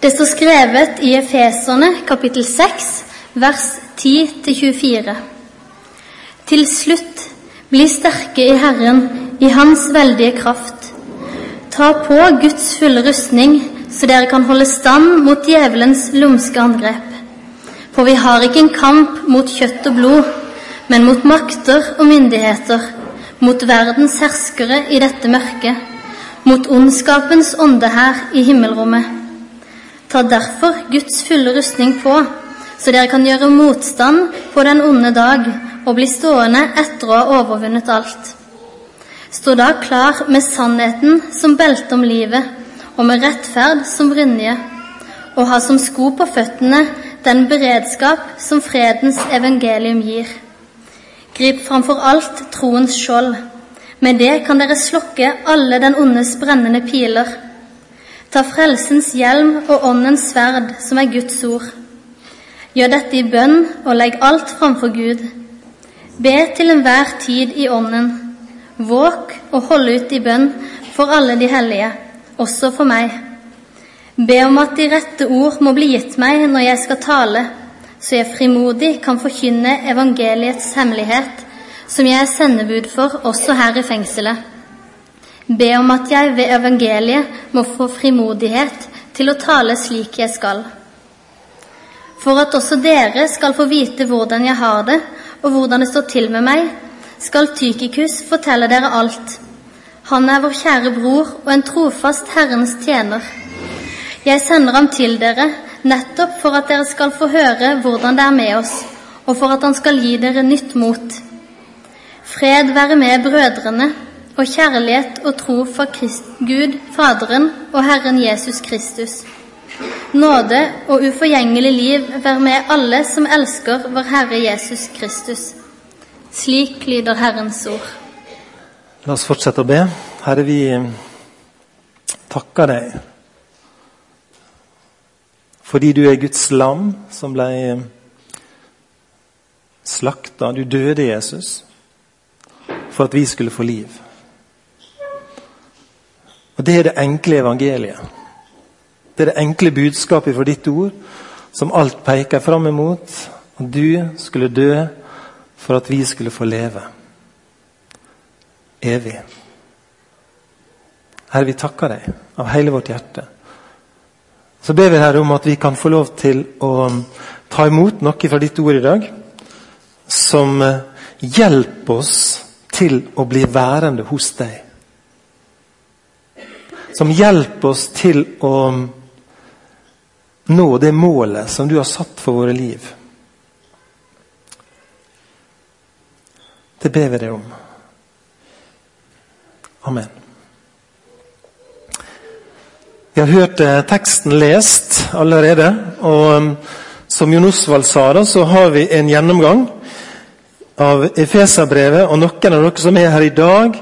Det står skrevet i Efeserne kapittel 6, vers 10-24. Til slutt, bli sterke i Herren, i Hans veldige kraft. Ta på Guds fulle rustning, så dere kan holde stand mot djevelens lumske angrep. For vi har ikke en kamp mot kjøtt og blod, men mot makter og myndigheter, mot verdens herskere i dette mørket, mot ondskapens ånde her i himmelrommet. Ta derfor Guds fulle rustning på, så dere kan gjøre motstand på den onde dag og bli stående etter å ha overvunnet alt. Stå da klar med sannheten som belte om livet, og med rettferd som brynje, og ha som sko på føttene den beredskap som fredens evangelium gir. Grip framfor alt troens skjold. Med det kan dere slokke alle den ondes brennende piler. Ta frelsens hjelm og åndens sverd, som er Guds ord. Gjør dette i bønn og legg alt framfor Gud. Be til enhver tid i ånden. Våk og hold ut i bønn for alle de hellige, også for meg. Be om at de rette ord må bli gitt meg når jeg skal tale, så jeg frimodig kan forkynne evangeliets hemmelighet, som jeg er sendebud for også her i fengselet. Be om at jeg ved evangeliet må få frimodighet til å tale slik jeg skal. For at også dere skal få vite hvordan jeg har det, og hvordan det står til med meg, skal Tykikus fortelle dere alt. Han er vår kjære bror og en trofast Herrens tjener. Jeg sender ham til dere nettopp for at dere skal få høre hvordan det er med oss, og for at han skal gi dere nytt mot. Fred være med brødrene, og kjærlighet og tro for Christ, Gud, Faderen og Herren Jesus Kristus. Nåde og uforgjengelig liv være med alle som elsker vår Herre Jesus Kristus. Slik lyder Herrens ord. La oss fortsette å be. Herre, vi takker deg fordi du er Guds lam som ble slakta. Du døde, Jesus, for at vi skulle få liv. Og Det er det enkle evangeliet. Det er det enkle budskapet fra ditt ord som alt peker fram imot. At du skulle dø for at vi skulle få leve evig. Herre, vi takker deg av hele vårt hjerte. Så ber vi Herre om at vi kan få lov til å ta imot noe fra ditt ord i dag som hjelper oss til å bli værende hos deg. Som hjelper oss til å nå det målet som du har satt for våre liv. Det ber vi deg om. Amen. Vi har hørt eh, teksten lest allerede. og um, Som Jon Osvald sa, da, så har vi en gjennomgang av Efeserbrevet. Og noen av dere som er her i dag,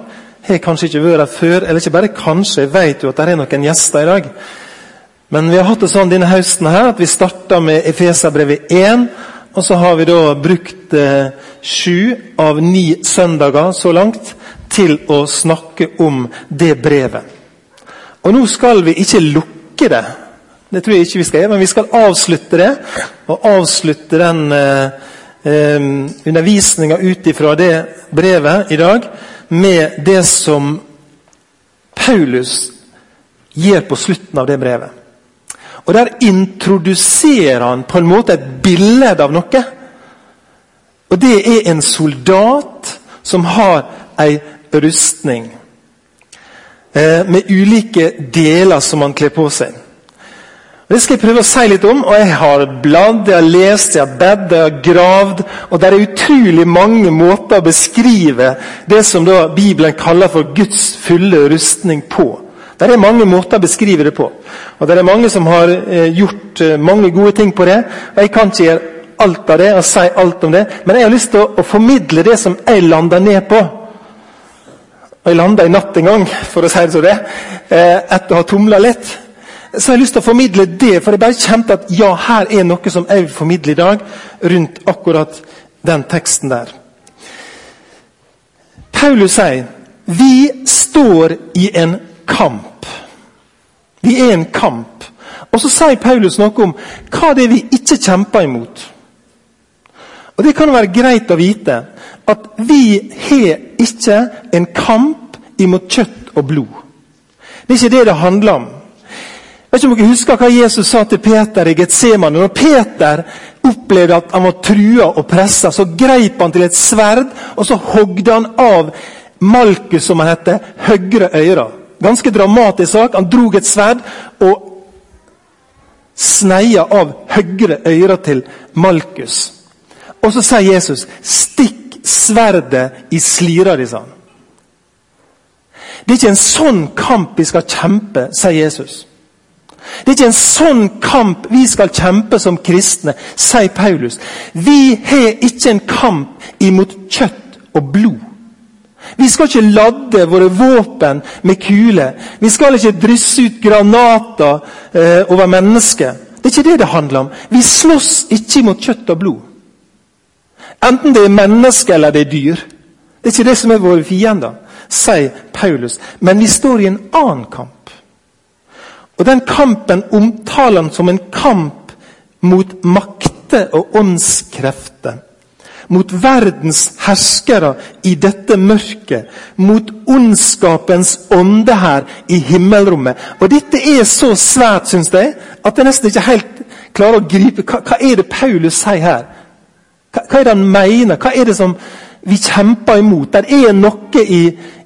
har kanskje ikke vært her før. Eller ikke bare kanskje, jeg vet jo at det er noen gjester i dag. Men vi har hatt det sånn denne høsten her at vi starta med Efeserbrevet 1. Og så har vi da brukt eh, sju av ni søndager så langt til å snakke om det brevet. Og nå skal vi ikke lukke det. Det tror jeg ikke vi skal gjøre, men vi skal avslutte det. Og avslutte den eh, eh, undervisninga ut ifra det brevet i dag med det som Paulus gir på slutten av det brevet. Og Der introduserer han på en måte et bilde av noe. Og det er en soldat som har ei rustning. Eh, med ulike deler som han kler på seg. Det skal jeg prøve å si litt om. og Jeg har bladd, jeg har lest, jeg har bedt, jeg har gravd. Og det er utrolig mange måter å beskrive det som Bibelen kaller for Guds fulle rustning på. Det er mange måter å beskrive det på. Og Det er mange som har eh, gjort eh, mange gode ting på det. og Jeg kan ikke gjøre alt av det og si alt om det, men jeg har lyst til å, formidle det som jeg lander ned på. Og Jeg landa i natt en gang, for å si det så det, eh, etter å ha tumla litt. Så jeg har lyst til å formidle det, for jeg bare kjente at ja, her er noe som jeg vil formidle i dag, rundt akkurat den teksten der. Paulus sier vi står i en kamp. Vi er en kamp. Og så sier Paulus noe om hva det er vi ikke kjemper imot. Og Det kan være greit å vite at vi har ikke en kamp imot kjøtt og blod. Det er ikke det det handler om. Jeg vet ikke om dere husker hva Jesus sa til Peter i Getsemane. Når Peter opplevde at han var trua og pressa, så greip han til et sverd og så hogde han av Malkus, som han heter, høyre øyre. Ganske dramatisk sak. Han drog et sverd og sneia av høyre øyre til Malkus. Og så sier Jesus 'stikk sverdet i slira di', sa han. Det er ikke en sånn kamp vi skal kjempe, sier Jesus. Det er ikke en sånn kamp vi skal kjempe som kristne, sier Paulus. Vi har ikke en kamp imot kjøtt og blod. Vi skal ikke ladde våre våpen med kuler. Vi skal ikke drysse ut granater eh, over mennesker. Det er ikke det det handler om. Vi slåss ikke mot kjøtt og blod. Enten det er mennesker eller det er dyr. Det er ikke det som er våre fiender, sier Paulus. Men vi står i en annen kamp. Og Den kampen omtaler han som en kamp mot makter og åndskrefter. Mot verdens herskere i dette mørket. Mot ondskapens ånde her i himmelrommet. Og Dette er så svært, syns jeg, at jeg nesten ikke helt klarer å gripe hva, hva er det Paulus sier her? Hva, hva, er det han mener? Hva er det som vi kjemper imot? Det er noe i,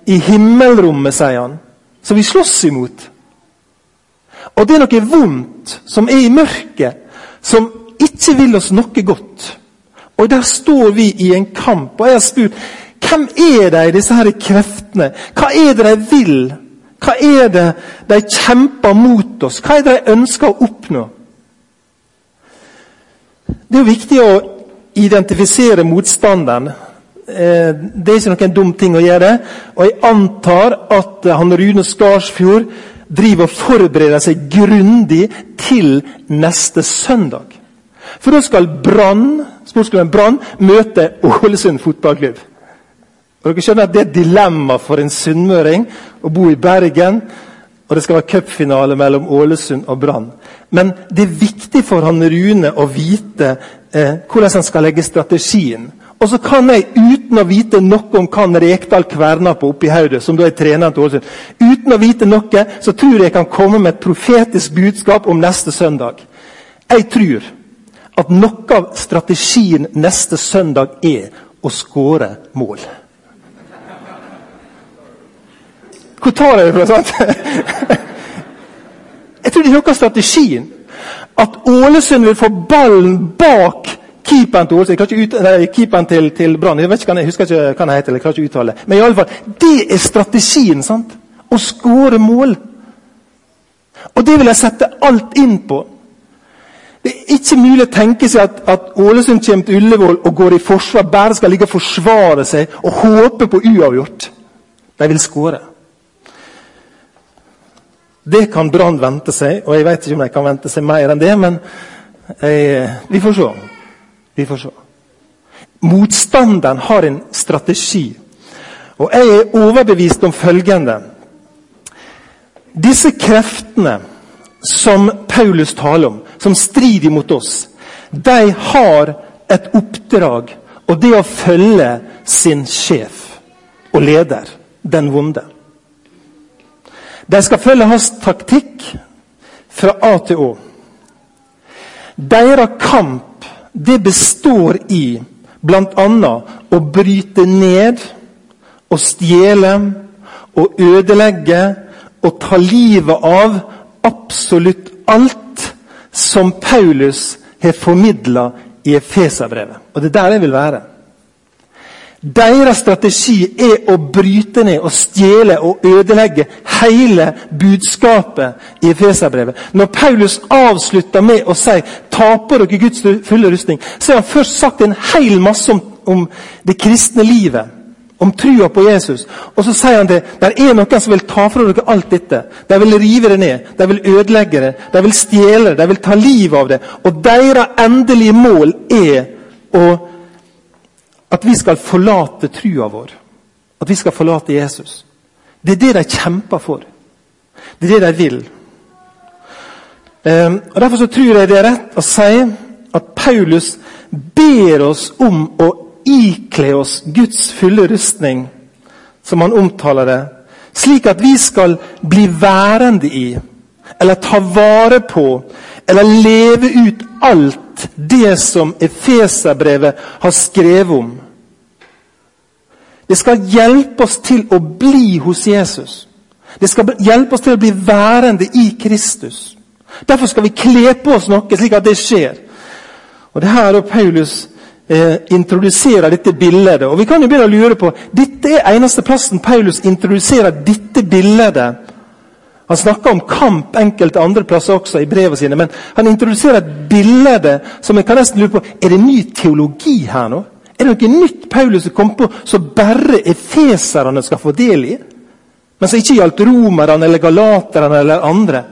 i himmelrommet, sier han, som vi slåss imot. Og det er noe vondt som er i mørket, som ikke vil oss noe godt. Og der står vi i en kamp. Og jeg har spurt hvem er de, disse her kreftene? Hva er det de vil? Hva er det de kjemper mot oss? Hva er det de ønsker å oppnå? Det er jo viktig å identifisere motstanderen. Eh, det er ikke noen dum ting å gjøre. Og jeg antar at han Rune Skarsfjord driver og forbereder seg grundig til neste søndag. For da skal Brann sportsklubben Brann møte Ålesund fotballklubb. Og dere skjønner at Det er et dilemma for en sunnmøring å bo i Bergen. Og det skal være cupfinale mellom Ålesund og Brann. Men det er viktig for han Rune å vite eh, hvordan han skal legge strategien. Og så kan jeg, uten å vite noe om hva Rekdal kverner på oppi hodet, som da er treneren til Ålesund, uten å vite noe, så tror jeg kan komme med et profetisk budskap om neste søndag. Jeg tror at noe av strategien neste søndag er å skåre mål. Hvor tar jeg det fra? sant? Jeg tror det er noe av strategien. At Ålesund vil få ballen bak keeperen til Ålesund, keeperen til, til Brann. Jeg, jeg husker ikke hva han heter. jeg klarer ikke uttale. Men i alle fall, det er strategien. sant? Å skåre mål. Og det vil jeg sette alt inn på. Det er ikke mulig å tenke seg at, at Ålesund kommer til Ullevål og går i forsvar, bare skal ligge og forsvare seg og håpe på uavgjort. De vil skåre. Det kan Brann vente seg, og jeg vet ikke om de kan vente seg mer enn det, men jeg, vi får se. Vi får se. Motstanderen har en strategi. Og jeg er overbevist om følgende Disse kreftene som Paulus taler om, som strider mot oss, de har et oppdrag, og det å følge sin sjef og leder, den vonde. De skal følge hans taktikk fra A til Å. Deres kamp det består i bl.a. å bryte ned og stjele og ødelegge og ta livet av absolutt alt som Paulus har formidla i Efeserbrevet. Og det er der jeg vil være. Deres strategi er å bryte ned og stjele og ødelegge hele budskapet i Efeserbrevet. Når Paulus avslutter med å si 'taper dere Guds fulle rustning', så har han først sagt en hel masse om, om det kristne livet. Om trua på Jesus. Og så sier han det. Der er noen som vil ta fra dere alt dette. De vil rive det ned. De vil ødelegge det. De vil stjele det. De vil ta livet av det. Og deres endelige mål er å at vi skal forlate trua vår. At vi skal forlate Jesus. Det er det de kjemper for. Det er det de vil. Ehm, og Derfor så tror jeg det er rett å si at Paulus ber oss om å ikle oss Guds fulle rustning, som han omtaler det, slik at vi skal bli værende i, eller ta vare på, eller leve ut alt det som Efeserbrevet har skrevet om. Det skal hjelpe oss til å bli hos Jesus. Det skal hjelpe oss til å bli værende i Kristus. Derfor skal vi kle på oss noe, slik at det skjer. Og Det her er Paulus eh, introduserer dette bildet. Og Vi kan jo begynne å lure på Dette er eneste plassen Paulus introduserer dette bildet. Han snakker om kamp enkelte andre plasser også i brevene sine, men han introduserer et bilde som jeg kan nesten lure på Er det ny teologi her nå? Er det noe nytt Paulus har kommet på som bare efeserne skal få del i? Men som ikke gjaldt romerne eller galaterne eller andre?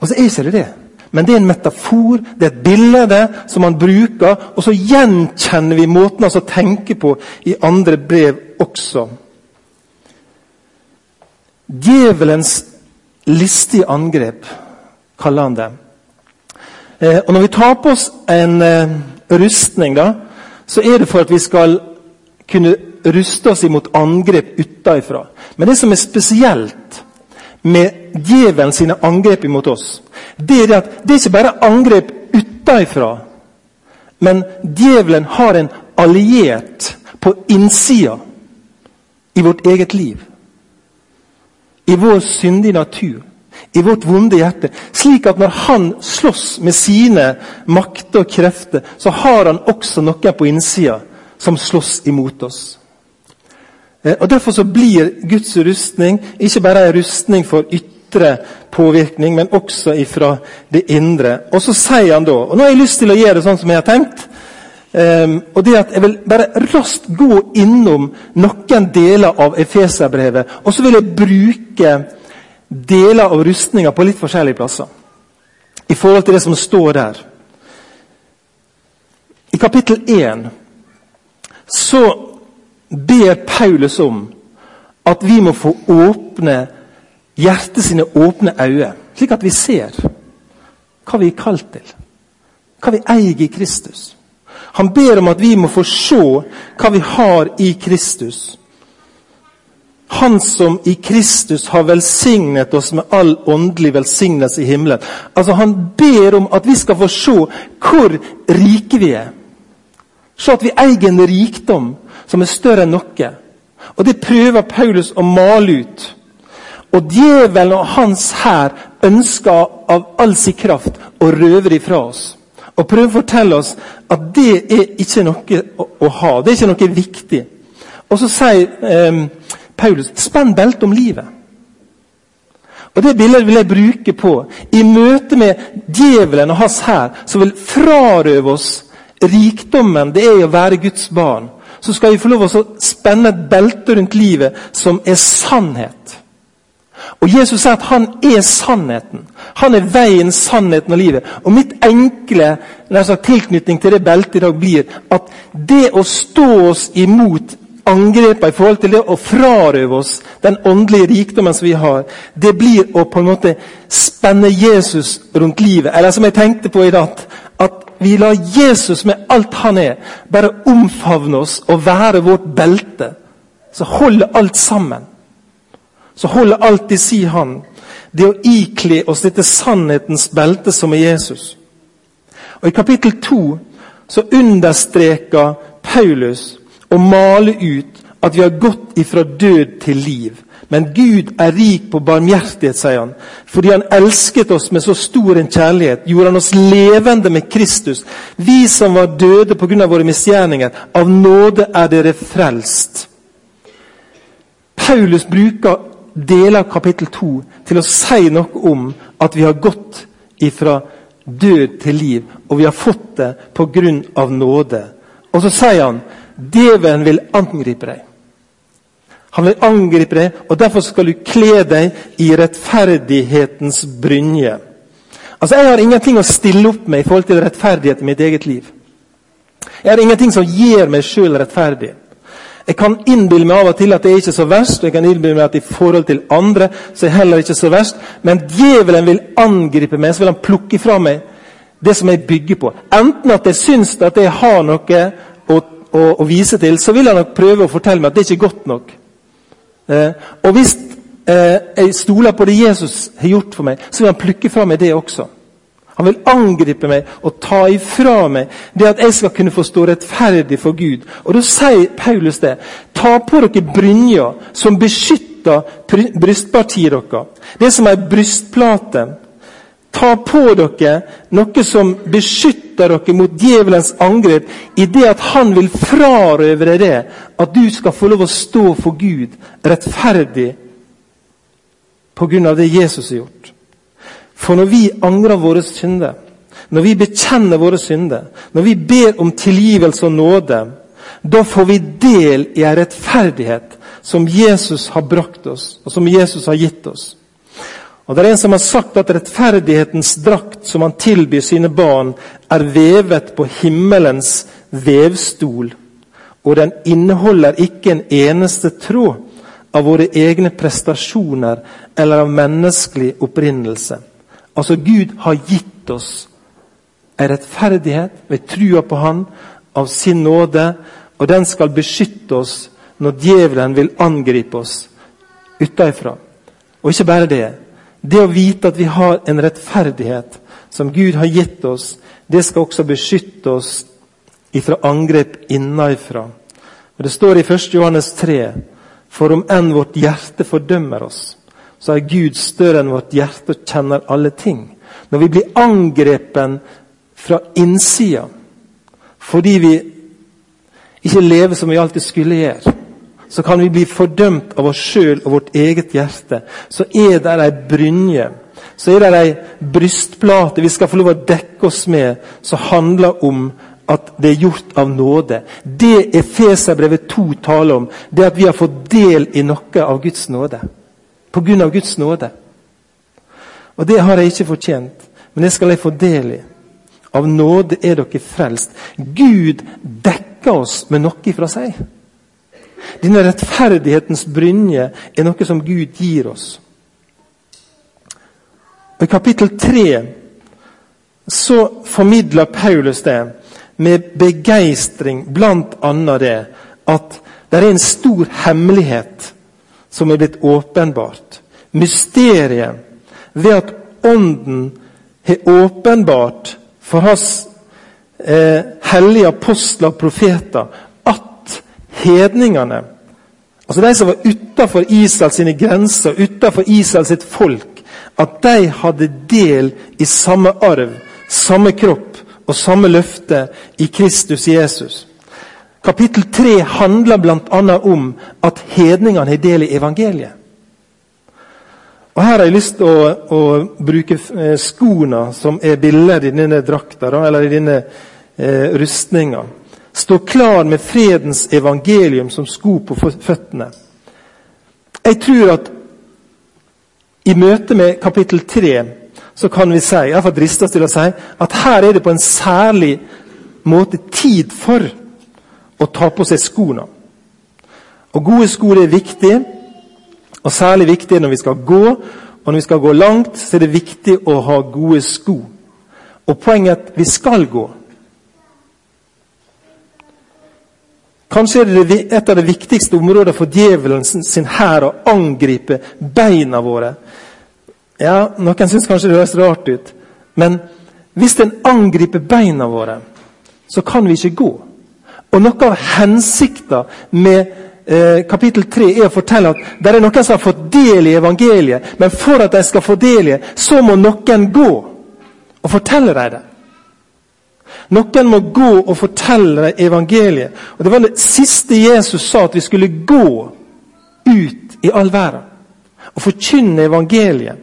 Og så er ikke det det. Men det er en metafor, det er et bilde som han bruker. Og så gjenkjenner vi måten han tenker på i andre brev også. Djevelens listige angrep, kaller han det. Eh, og Når vi tar på oss en eh, rustning, da, så er det for at vi skal kunne ruste oss imot angrep utenfra. Men det som er spesielt med djevelen sine angrep imot oss, det er at det er ikke bare angrep utenfra. Men djevelen har en alliert på innsida i vårt eget liv. I vår syndige natur, i vårt vonde hjerte. Slik at når han slåss med sine makter og krefter, så har han også noen på innsida som slåss imot oss. Eh, og Derfor så blir Guds rustning ikke bare en rustning for ytre påvirkning, men også ifra det indre. Og så sier han da og Nå har jeg lyst til å gjøre det sånn som jeg har tenkt. Um, og det at Jeg vil bare raskt gå innom noen deler av Efeserbrevet. Og så vil jeg bruke deler av rustninga på litt forskjellige plasser. I forhold til det som står der. I kapittel 1 så ber Paulus om at vi må få åpne hjertet sine åpne øyne, slik at vi ser hva vi er kalt til. Hva vi eier i Kristus. Han ber om at vi må få se hva vi har i Kristus. Han som i Kristus har velsignet oss med all åndelig velsignelse i himmelen. Altså Han ber om at vi skal få se hvor rike vi er. Se at vi eier en rikdom som er større enn noe. Og Det prøver Paulus å male ut. Og djevelen og hans hær ønsker av all sin kraft å røve det fra oss. Og prøver å fortelle oss at det er ikke noe å, å ha. Det er ikke noe viktig. Og så sier eh, Paulus spenn beltet om livet. Og Det bildet vil jeg bruke på i møte med djevelen og hans hær, som vil frarøve oss rikdommen det er å være Guds barn, så skal vi få lov å spenne et belte rundt livet som er sannhet. Og Jesus sier at han er sannheten. Han er veien, sannheten og livet. Og mitt enkle sagt, tilknytning til det beltet i dag blir at det å stå oss imot angrepene i forhold til det å frarøve oss den åndelige rikdommen som vi har, det blir å på en måte spenne Jesus rundt livet. Eller som jeg tenkte på i dag, at vi lar Jesus med alt han er, bare omfavne oss og være vårt belte. Så holder alt sammen. Så holder alltid, sier si han. Det å ikle oss dette sannhetens belte som er Jesus. Og I kapittel 2 så understreker Paulus å male ut at vi har gått ifra død til liv. Men Gud er rik på barmhjertighet, sier han. Fordi han elsket oss med så stor en kjærlighet, gjorde han oss levende med Kristus. Vi som var døde pga. våre misgjerninger, av nåde er dere frelst. Paulus bruker deler kapittel 2 til å si noe om at vi har gått ifra død til liv, og vi har fått det pga. nåde. Og så sier han djevelen vil angripe deg. Han vil angripe deg, og derfor skal du kle deg i rettferdighetens brynje. Altså, Jeg har ingenting å stille opp med i forhold til rettferdighet i mitt eget liv. Jeg har ingenting som gjør meg sjøl rettferdig. Jeg kan innbille meg av og til at det er ikke så verst, og jeg kan innbille meg at i forhold til andre så er det heller ikke så verst. Men djevelen vil angripe meg, så vil han plukke fra meg det som jeg bygger på. Enten at jeg syns at jeg har noe å, å, å, vise til, så vil han nok prøve å fortelle meg at det ikke er godt nok. Eh, og hvis eh, jeg stoler på det Jesus har gjort for meg, så vil han plukke fra meg det også. Han vil angripe meg og ta ifra meg det at jeg skal kunne få stå rettferdig for Gud. Og Da sier Paulus det. Ta på dere brynja som beskytter brystpartiet deres. Det som er brystplate. Ta på dere noe som beskytter dere mot djevelens angrep i det at han vil frarøve deg det at du skal få lov å stå for Gud rettferdig på grunn av det Jesus har gjort. For når vi angrer våre synder, når vi bekjenner våre synder, når vi ber om tilgivelse og nåde, da får vi del i en rettferdighet som Jesus har brakt oss, og som Jesus har gitt oss. Og Det er en som har sagt at rettferdighetens drakt som han tilbyr sine barn, er vevet på himmelens vevstol, og den inneholder ikke en eneste tråd av våre egne prestasjoner eller av menneskelig opprinnelse. Altså, Gud har gitt oss en rettferdighet ved trua på Han, av sin nåde, og den skal beskytte oss når djevelen vil angripe oss utenfra. Og ikke bare det. Det å vite at vi har en rettferdighet som Gud har gitt oss, det skal også beskytte oss ifra angrep innenfra. Det står i 1. Johannes 3 for om enn vårt hjerte fordømmer oss, så er Gud større enn vårt hjerte og kjenner alle ting. Når vi blir angrepen fra innsida fordi vi ikke lever som vi alltid skulle gjøre, så kan vi bli fordømt av oss sjøl og vårt eget hjerte. Så er det ei brynje, så er det ei brystplate vi skal få lov å dekke oss med, som handler om at det er gjort av nåde. Det Efeserbrevet 2 taler om, det at vi har fått del i noe av Guds nåde. Av Guds nåde. Og det har jeg ikke fortjent, men det skal jeg få del i. Av nåde er dere frelst. Gud dekker oss med noe fra seg. Denne rettferdighetens brynje er noe som Gud gir oss. I kapittel 3 så formidler Paulus det med begeistring bl.a. det at det er en stor hemmelighet som er blitt åpenbart. Mysteriet ved at Ånden har åpenbart for hans eh, hellige apostler og profeter at hedningene, altså de som var utafor Israels sine grenser, utafor Israels sitt folk, at de hadde del i samme arv, samme kropp og samme løfte i Kristus Jesus. Kapittel 3 handler bl.a. om at hedningene har del i evangeliet. Og Her har jeg lyst til å, å bruke eh, skoene som er bildet i denne drakta, eller i denne eh, rustninga. Stå klar med fredens evangelium som sko på føttene. Jeg tror at i møte med kapittel 3 så kan vi si, jeg har fått driste oss til å si, at her er det på en særlig måte tid for å ta på seg skoene. Og Gode sko er viktig, og særlig viktig når vi skal gå. Og når vi skal gå langt, så er det viktig å ha gode sko. Og poenget er at vi skal gå. Kanskje er det et av de viktigste områdene for djevelen sin hær å angripe beina våre. Ja, Noen syns kanskje det høres rart ut, men hvis den angriper beina våre, så kan vi ikke gå. Og Noe av hensikten med eh, kapittel 3 er å fortelle at det er noen som har fått del i evangeliet, men for at de skal få del i det, så må noen gå og fortelle dem det. Noen må gå og fortelle dem evangeliet. Og Det var det siste Jesus sa, at vi skulle gå ut i all verden og forkynne evangeliet.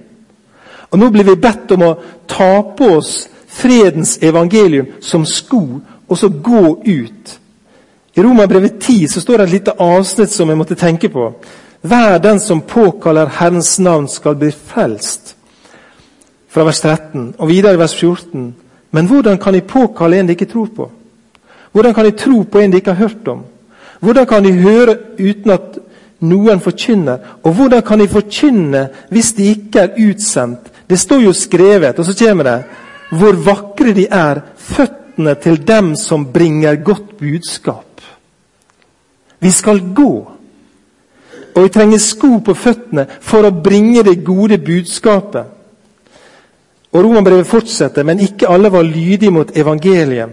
Og Nå blir vi bedt om å ta på oss fredens evangelium som sko, og så gå ut. I Romerbrevet 10 så står det et lite avsnitt som jeg måtte tenke på. Hver den som påkaller Herrens navn, skal bli frelst. Fra vers 13 og videre vers 14. Men hvordan kan de påkalle en de ikke tror på? Hvordan kan de tro på en de ikke har hørt om? Hvordan kan de høre uten at noen forkynner? Og hvordan kan de forkynne hvis de ikke er utsendt? Det står jo skrevet, og så kommer det Hvor vakre de er, føttene til dem som bringer godt budskap. Vi skal gå. Og vi trenger sko på føttene for å bringe det gode budskapet. Og Romerbrevet fortsetter, men ikke alle var lydige mot evangeliet.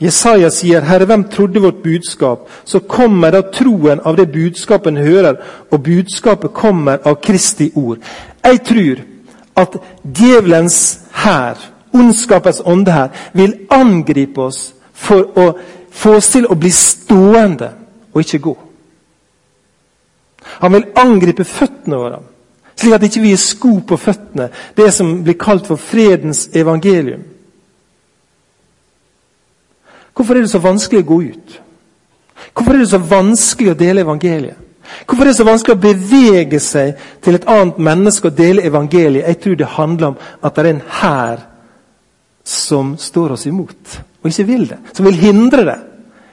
Jesaja sier, 'Herre, hvem trodde vårt budskap?' Så kommer da troen av det budskapet en hører, og budskapet kommer av Kristi ord. Jeg tror at djevelens hær, ondskapens ånde her, vil angripe oss for å få oss til å bli stående og ikke gå. Han vil angripe føttene våre, slik at ikke vi ikke sko på føttene. Det som blir kalt for fredens evangelium. Hvorfor er det så vanskelig å gå ut? Hvorfor er det så vanskelig å dele evangeliet? Hvorfor er det så vanskelig å bevege seg til et annet menneske og dele evangeliet? Jeg tror det handler om at det er en hær som står oss imot, og ikke vil det. Som vil hindre det.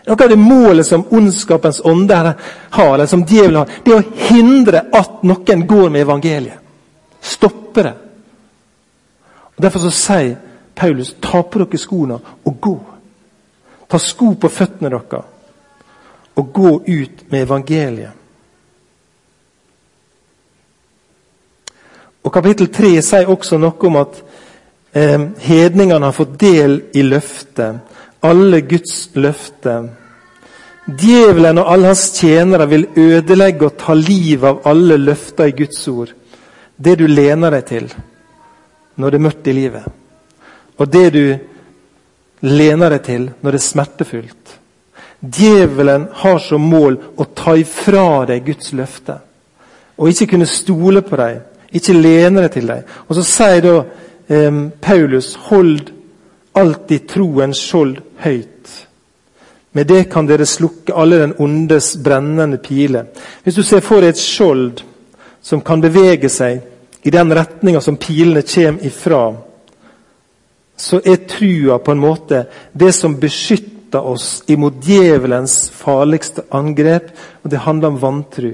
Noe av det målet som ondskapens ånde har, eller som djevelen har, det er å hindre at noen går med evangeliet. Stoppe det. Og Derfor så sier Paulus ta på dere skoene og gå. Ta sko på føttene deres og gå ut med evangeliet. Og Kapittel 3 sier også noe om at eh, hedningene har fått del i løftet alle Guds løfter. Djevelen og alle hans tjenere vil ødelegge og ta livet av alle løfter i Guds ord. Det du lener deg til når det er mørkt i livet. Og det du lener deg til når det er smertefullt. Djevelen har som mål å ta ifra deg Guds løfte. Og ikke kunne stole på deg, ikke lene deg til deg. Og så sier da eh, Paulus hold alltid troens skjold høyt. Med det kan dere slukke alle den ondes brennende piler. Hvis du ser for deg et skjold som kan bevege seg i den retninga som pilene kommer ifra, så er trua på en måte det som beskytter oss imot djevelens farligste angrep, og det handler om vantru.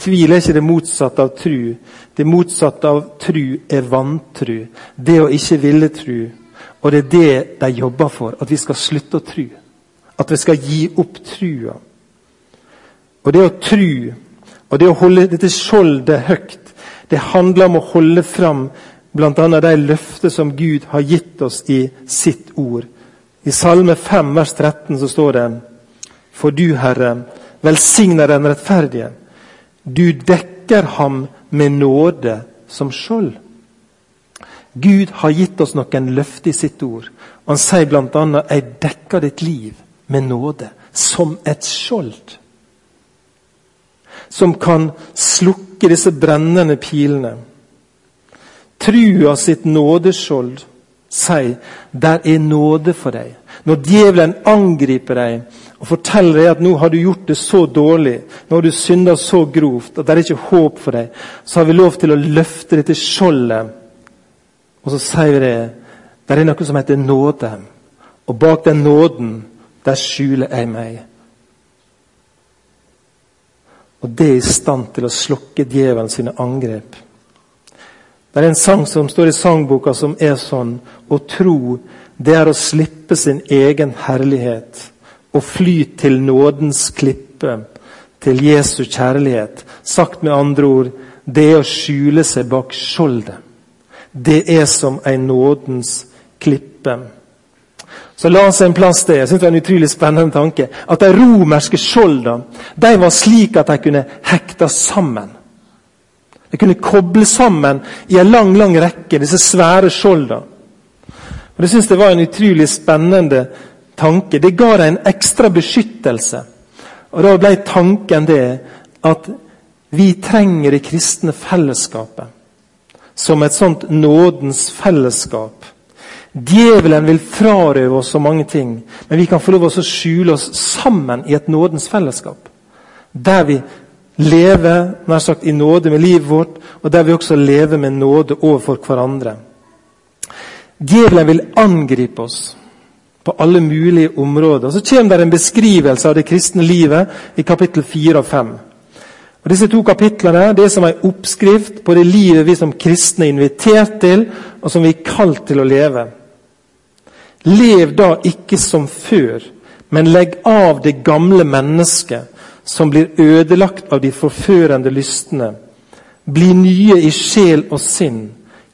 Tvil er ikke det motsatte av tru. Det motsatte av tru er vantru. Det å ikke ville tru. Og det er det de jobber for, at vi skal slutte å tru. At vi skal gi opp trua. Og det å tru, og det å holde dette skjoldet høyt, det handler om å holde fram bl.a. de løfter som Gud har gitt oss i sitt ord. I Salme 5, vers 13 så står det For du, Herre, velsigner den rettferdige. Du dekker ham med nåde som skjold. Gud har gitt oss noen løfter i sitt ord. Han sier bl.a.: Jeg dekker ditt liv med nåde, som et skjold. Som kan slukke disse brennende pilene. Trua sitt nådeskjold sier der er nåde for deg. Når djevelen angriper deg og forteller deg at nå har du gjort det så dårlig, nå har du synda så grovt at det er ikke håp for deg, så har vi lov til å løfte dette skjoldet og så sier vi det det er noe som heter nåde. Og bak den nåden, der skjuler jeg meg. Og det er i stand til å slukke djevelen sine angrep. Det er en sang som står i sangboka som er sånn Å tro, det er å slippe sin egen herlighet og fly til nådens klippe, til Jesu kjærlighet. Sagt med andre ord, det er å skjule seg bak skjoldet det er som en nådens klippe. Så la oss en plass til. Jeg synes det er en utrolig spennende tanke. At de romerske skjoldene de var slik at de kunne hekte sammen. De kunne koble sammen i en lang lang rekke, disse svære skjoldene. Og Det synes det var en utrolig spennende tanke. Det ga dem en ekstra beskyttelse. Og Da ble tanken det at vi trenger det kristne fellesskapet som et sånt nådens fellesskap. Djevelen vil frarøve oss så mange ting, men vi kan få lov å skjule oss sammen i et nådens fellesskap. Der vi lever nær sagt, i nåde med livet vårt, og der vi også lever med nåde overfor hverandre. Djevelen vil angripe oss. På alle mulige områder. Og Så kommer det en beskrivelse av det kristne livet i kapittel 4 og 5. Og Disse to kapitlene det er som en oppskrift på det livet vi som kristne er invitert til, og som vi er kalt til å leve. Lev da ikke som før, men legg av det gamle mennesket, som blir ødelagt av de forførende lystne. Bli nye i sjel og sinn.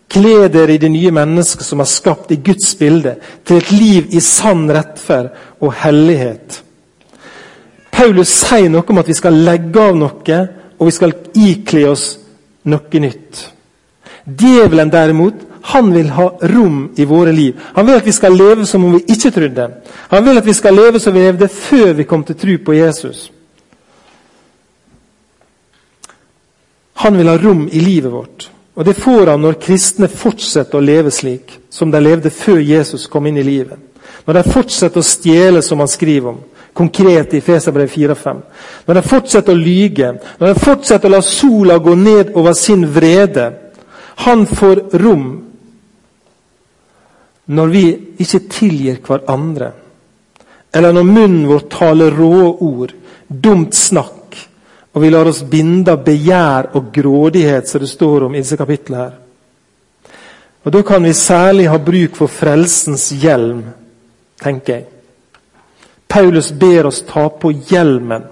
Kle dere i det nye mennesket som er skapt i Guds bilde, til et liv i sann rettferd og hellighet. Paulus sier noe om at vi skal legge av noe, og vi skal ikle oss noe nytt. Djevelen derimot, han vil ha rom i våre liv. Han vil at vi skal leve som om vi ikke trodde. Han vil at vi skal leve som vi levde før vi kom til tro på Jesus. Han vil ha rom i livet vårt. Og Det får han når kristne fortsetter å leve slik som de levde før Jesus kom inn i livet. Når de fortsetter å stjele, som han skriver om, konkret i Feserbrev 4-5. Når de fortsetter å lyge, når de fortsetter å la sola gå ned over sin vrede. Han får rom når vi ikke tilgir hverandre, eller når munnen vår taler rå ord, dumt snakk, og vi lar oss binde av begjær og grådighet, som det står om i disse kapitlene. her. Og Da kan vi særlig ha bruk for frelsens hjelm, tenker jeg. Paulus ber oss ta på hjelmen.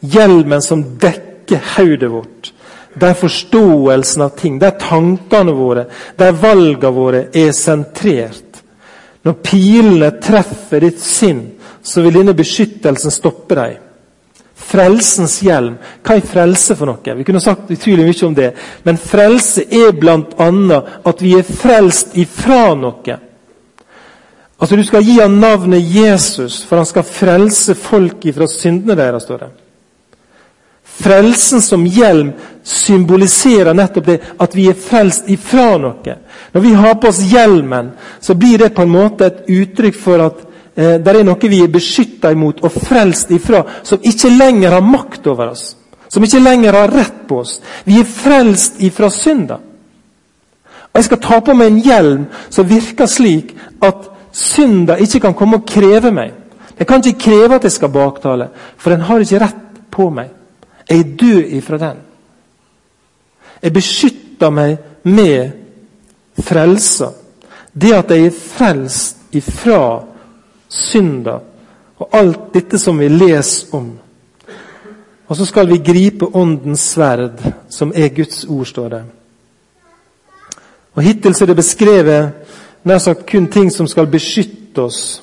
Hjelmen som dekker hodet vårt. Der forståelsen av ting, der tankene våre, der valgene våre er sentrert. Når pilene treffer ditt sinn, så vil denne beskyttelsen stoppe deg. Frelsens hjelm. Hva er frelse for noe? Vi kunne sagt utrolig mye om det. Men frelse er bl.a. at vi er frelst ifra noe. Altså Du skal gi ham navnet Jesus, for han skal frelse folk ifra syndene deres. står det. Frelsen som hjelm symboliserer nettopp det at vi er frelst ifra noe. Når vi har på oss hjelmen, så blir det på en måte et uttrykk for at eh, det er noe vi er beskytta imot og frelst ifra, som ikke lenger har makt over oss. Som ikke lenger har rett på oss. Vi er frelst ifra synda. Og Jeg skal ta på meg en hjelm som virker slik at synda ikke kan komme og kreve meg. Den kan ikke kreve at jeg skal baktale, for den har ikke rett på meg. Jeg er død ifra den. Jeg beskytter meg med frelsa. Det at jeg er frelst ifra synda og alt dette som vi leser om. Og så skal vi gripe Åndens sverd, som er Guds ord, står det. Og Hittil er det beskrevet nær sagt kun ting som skal beskytte oss.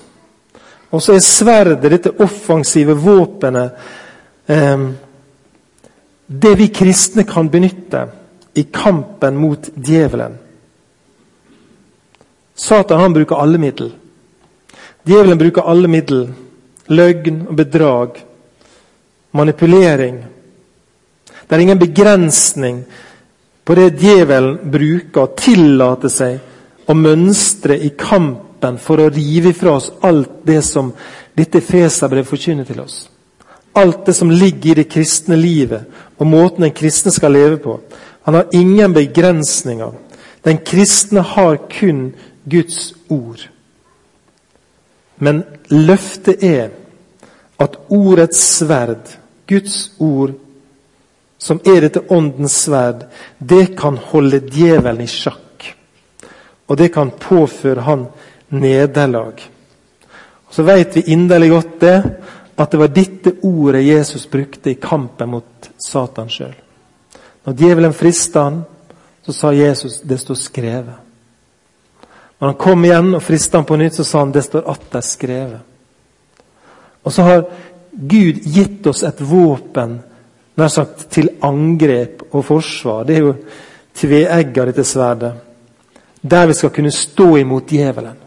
Og så er sverdet, dette offensive våpenet, eh, det vi kristne kan benytte i kampen mot djevelen. Satan han bruker alle middel. Djevelen bruker alle middel. Løgn og bedrag. Manipulering. Det er ingen begrensning på det djevelen bruker og tillater seg å mønstre i kampen for å rive ifra oss alt det som dette Feserbrevet forkynner til oss. Alt det som ligger i det kristne livet og måten den kristne skal leve på. Han har ingen begrensninger. Den kristne har kun Guds ord. Men løftet er at ordets sverd, Guds ord, som er dette åndens sverd, det kan holde djevelen i sjakk. Og det kan påføre han nederlag. Så vet vi inderlig godt det, at det var dette ordet Jesus brukte i kampen mot Satan sjøl. Når djevelen frista han, så sa Jesus det står skrevet. Når han kom igjen og frista ham på nytt, så sa han det står atter skrevet. Og så har Gud gitt oss et våpen nær sagt til angrep og forsvar. Det er jo tveegga, dette sverdet. Der vi skal kunne stå imot djevelen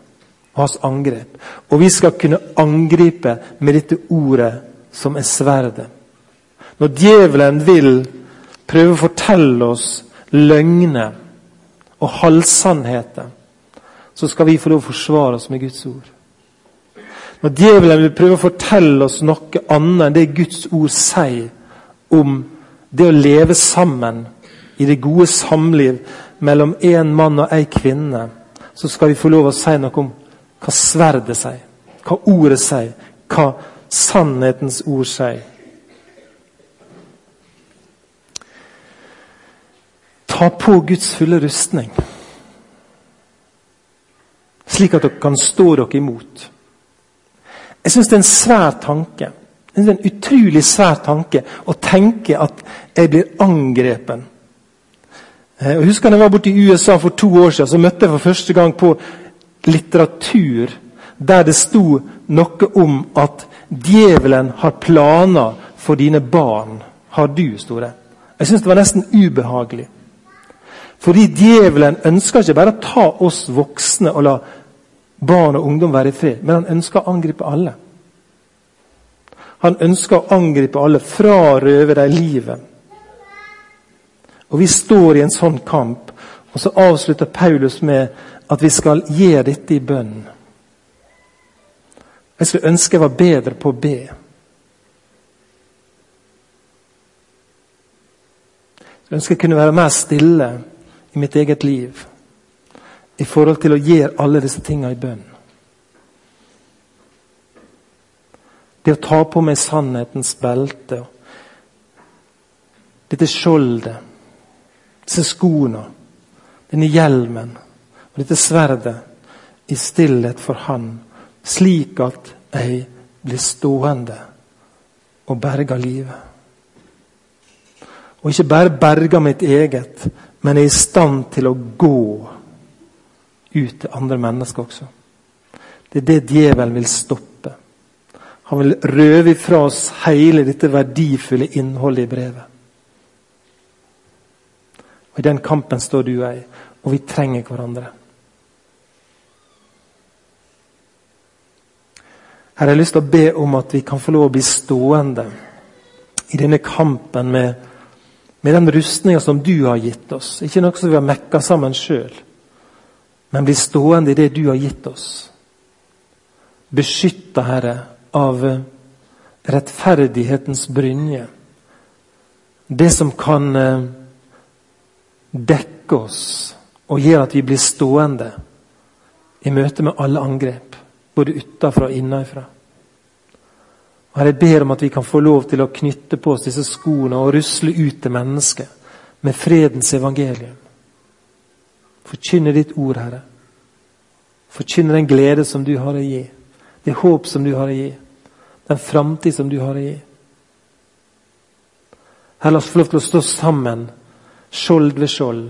og hans angrep. Og vi skal kunne angripe med dette ordet som er sverdet. Når djevelen vil prøve å fortelle oss løgner og halvsannheter, så skal vi få lov å forsvare oss med Guds ord. Når djevelen vil prøve å fortelle oss noe annet enn det Guds ord sier om det å leve sammen i det gode samliv mellom en mann og en kvinne, så skal vi få lov å si noe om hva sverdet sier. hva ordet sier, hva sannhetens ord sier. Ta på Guds fulle rustning, slik at dere kan stå dere imot. Jeg syns det er en svær tanke. Det er en utrolig svær tanke å tenke at jeg blir angrepen. Eh, jeg husker da jeg var borte i USA for to år siden, så møtte jeg for første gang på litteratur der det sto noe om at djevelen har planer for dine barn. Har du, sto det. Jeg syns det var nesten ubehagelig. Fordi djevelen ønsker ikke bare å ta oss voksne og la barn og ungdom være i fred, men han ønsker å angripe alle. Han ønsker å angripe alle, frarøve dem livet. Og Vi står i en sånn kamp, og så avslutter Paulus med at vi skal gjøre dette i bønn. Jeg skulle ønske jeg var bedre på å be. Jeg ønsker jeg kunne være mer stille i mitt eget liv i forhold til å gjøre alle disse tingene i bønn. Det å ta på meg sannhetens belte, dette skjoldet, disse skoene, denne hjelmen og dette sverdet i stillhet for Han, slik at jeg blir stående og berger livet. Og ikke bare berger mitt eget, men er i stand til å gå ut til andre mennesker også. Det er det djevelen vil stoppe. Han vil røve ifra oss hele dette verdifulle innholdet i brevet. Og I den kampen står du og jeg, og vi trenger hverandre. Her har jeg lyst til å be om at vi kan få lov å bli stående i denne kampen med, med den rustninga som du har gitt oss. Ikke noe som vi har mekka sammen sjøl men bli stående i det du har gitt oss. Beskytta, Herre, av rettferdighetens brynje. Det som kan eh, dekke oss og gjøre at vi blir stående i møte med alle angrep, både utafra og innafra. Herre, jeg ber om at vi kan få lov til å knytte på oss disse skoene og rusle ut til mennesket med fredens evangelium. Forkynne ditt ord, Herre. Forkynne den glede som du har å gi. Det håp som du har å gi. Den framtid som du har å gi. Her la oss få lov til å stå sammen, skjold ved skjold,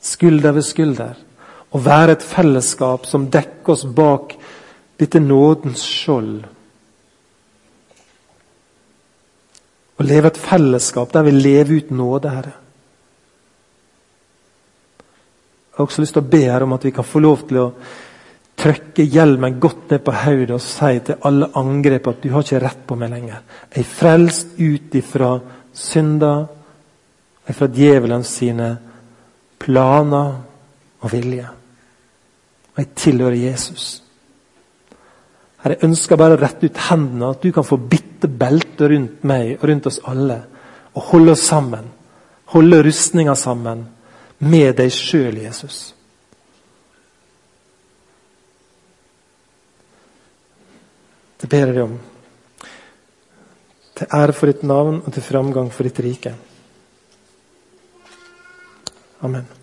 skulder ved skulder, og være et fellesskap som dekker oss bak dette nådens skjold. Å leve et fellesskap der vi lever ut nåde, Herre. Jeg har også lyst til å be her om at vi kan få lov til å trykke hjelmen godt ned på hodet og si til alle angrep at du har ikke rett på meg lenger. Jeg er frelst ut ifra synder, ifra djevelens sine planer og vilje. Og jeg tilhører Jesus. Her Jeg ønsker bare å rette ut hendene, at du kan få bitte belte rundt meg og rundt oss alle. Og holde oss sammen. Holde rustninga sammen med deg sjøl, Jesus. Det ber jeg deg om. Til ære for ditt navn og til framgang for ditt rike. Amen.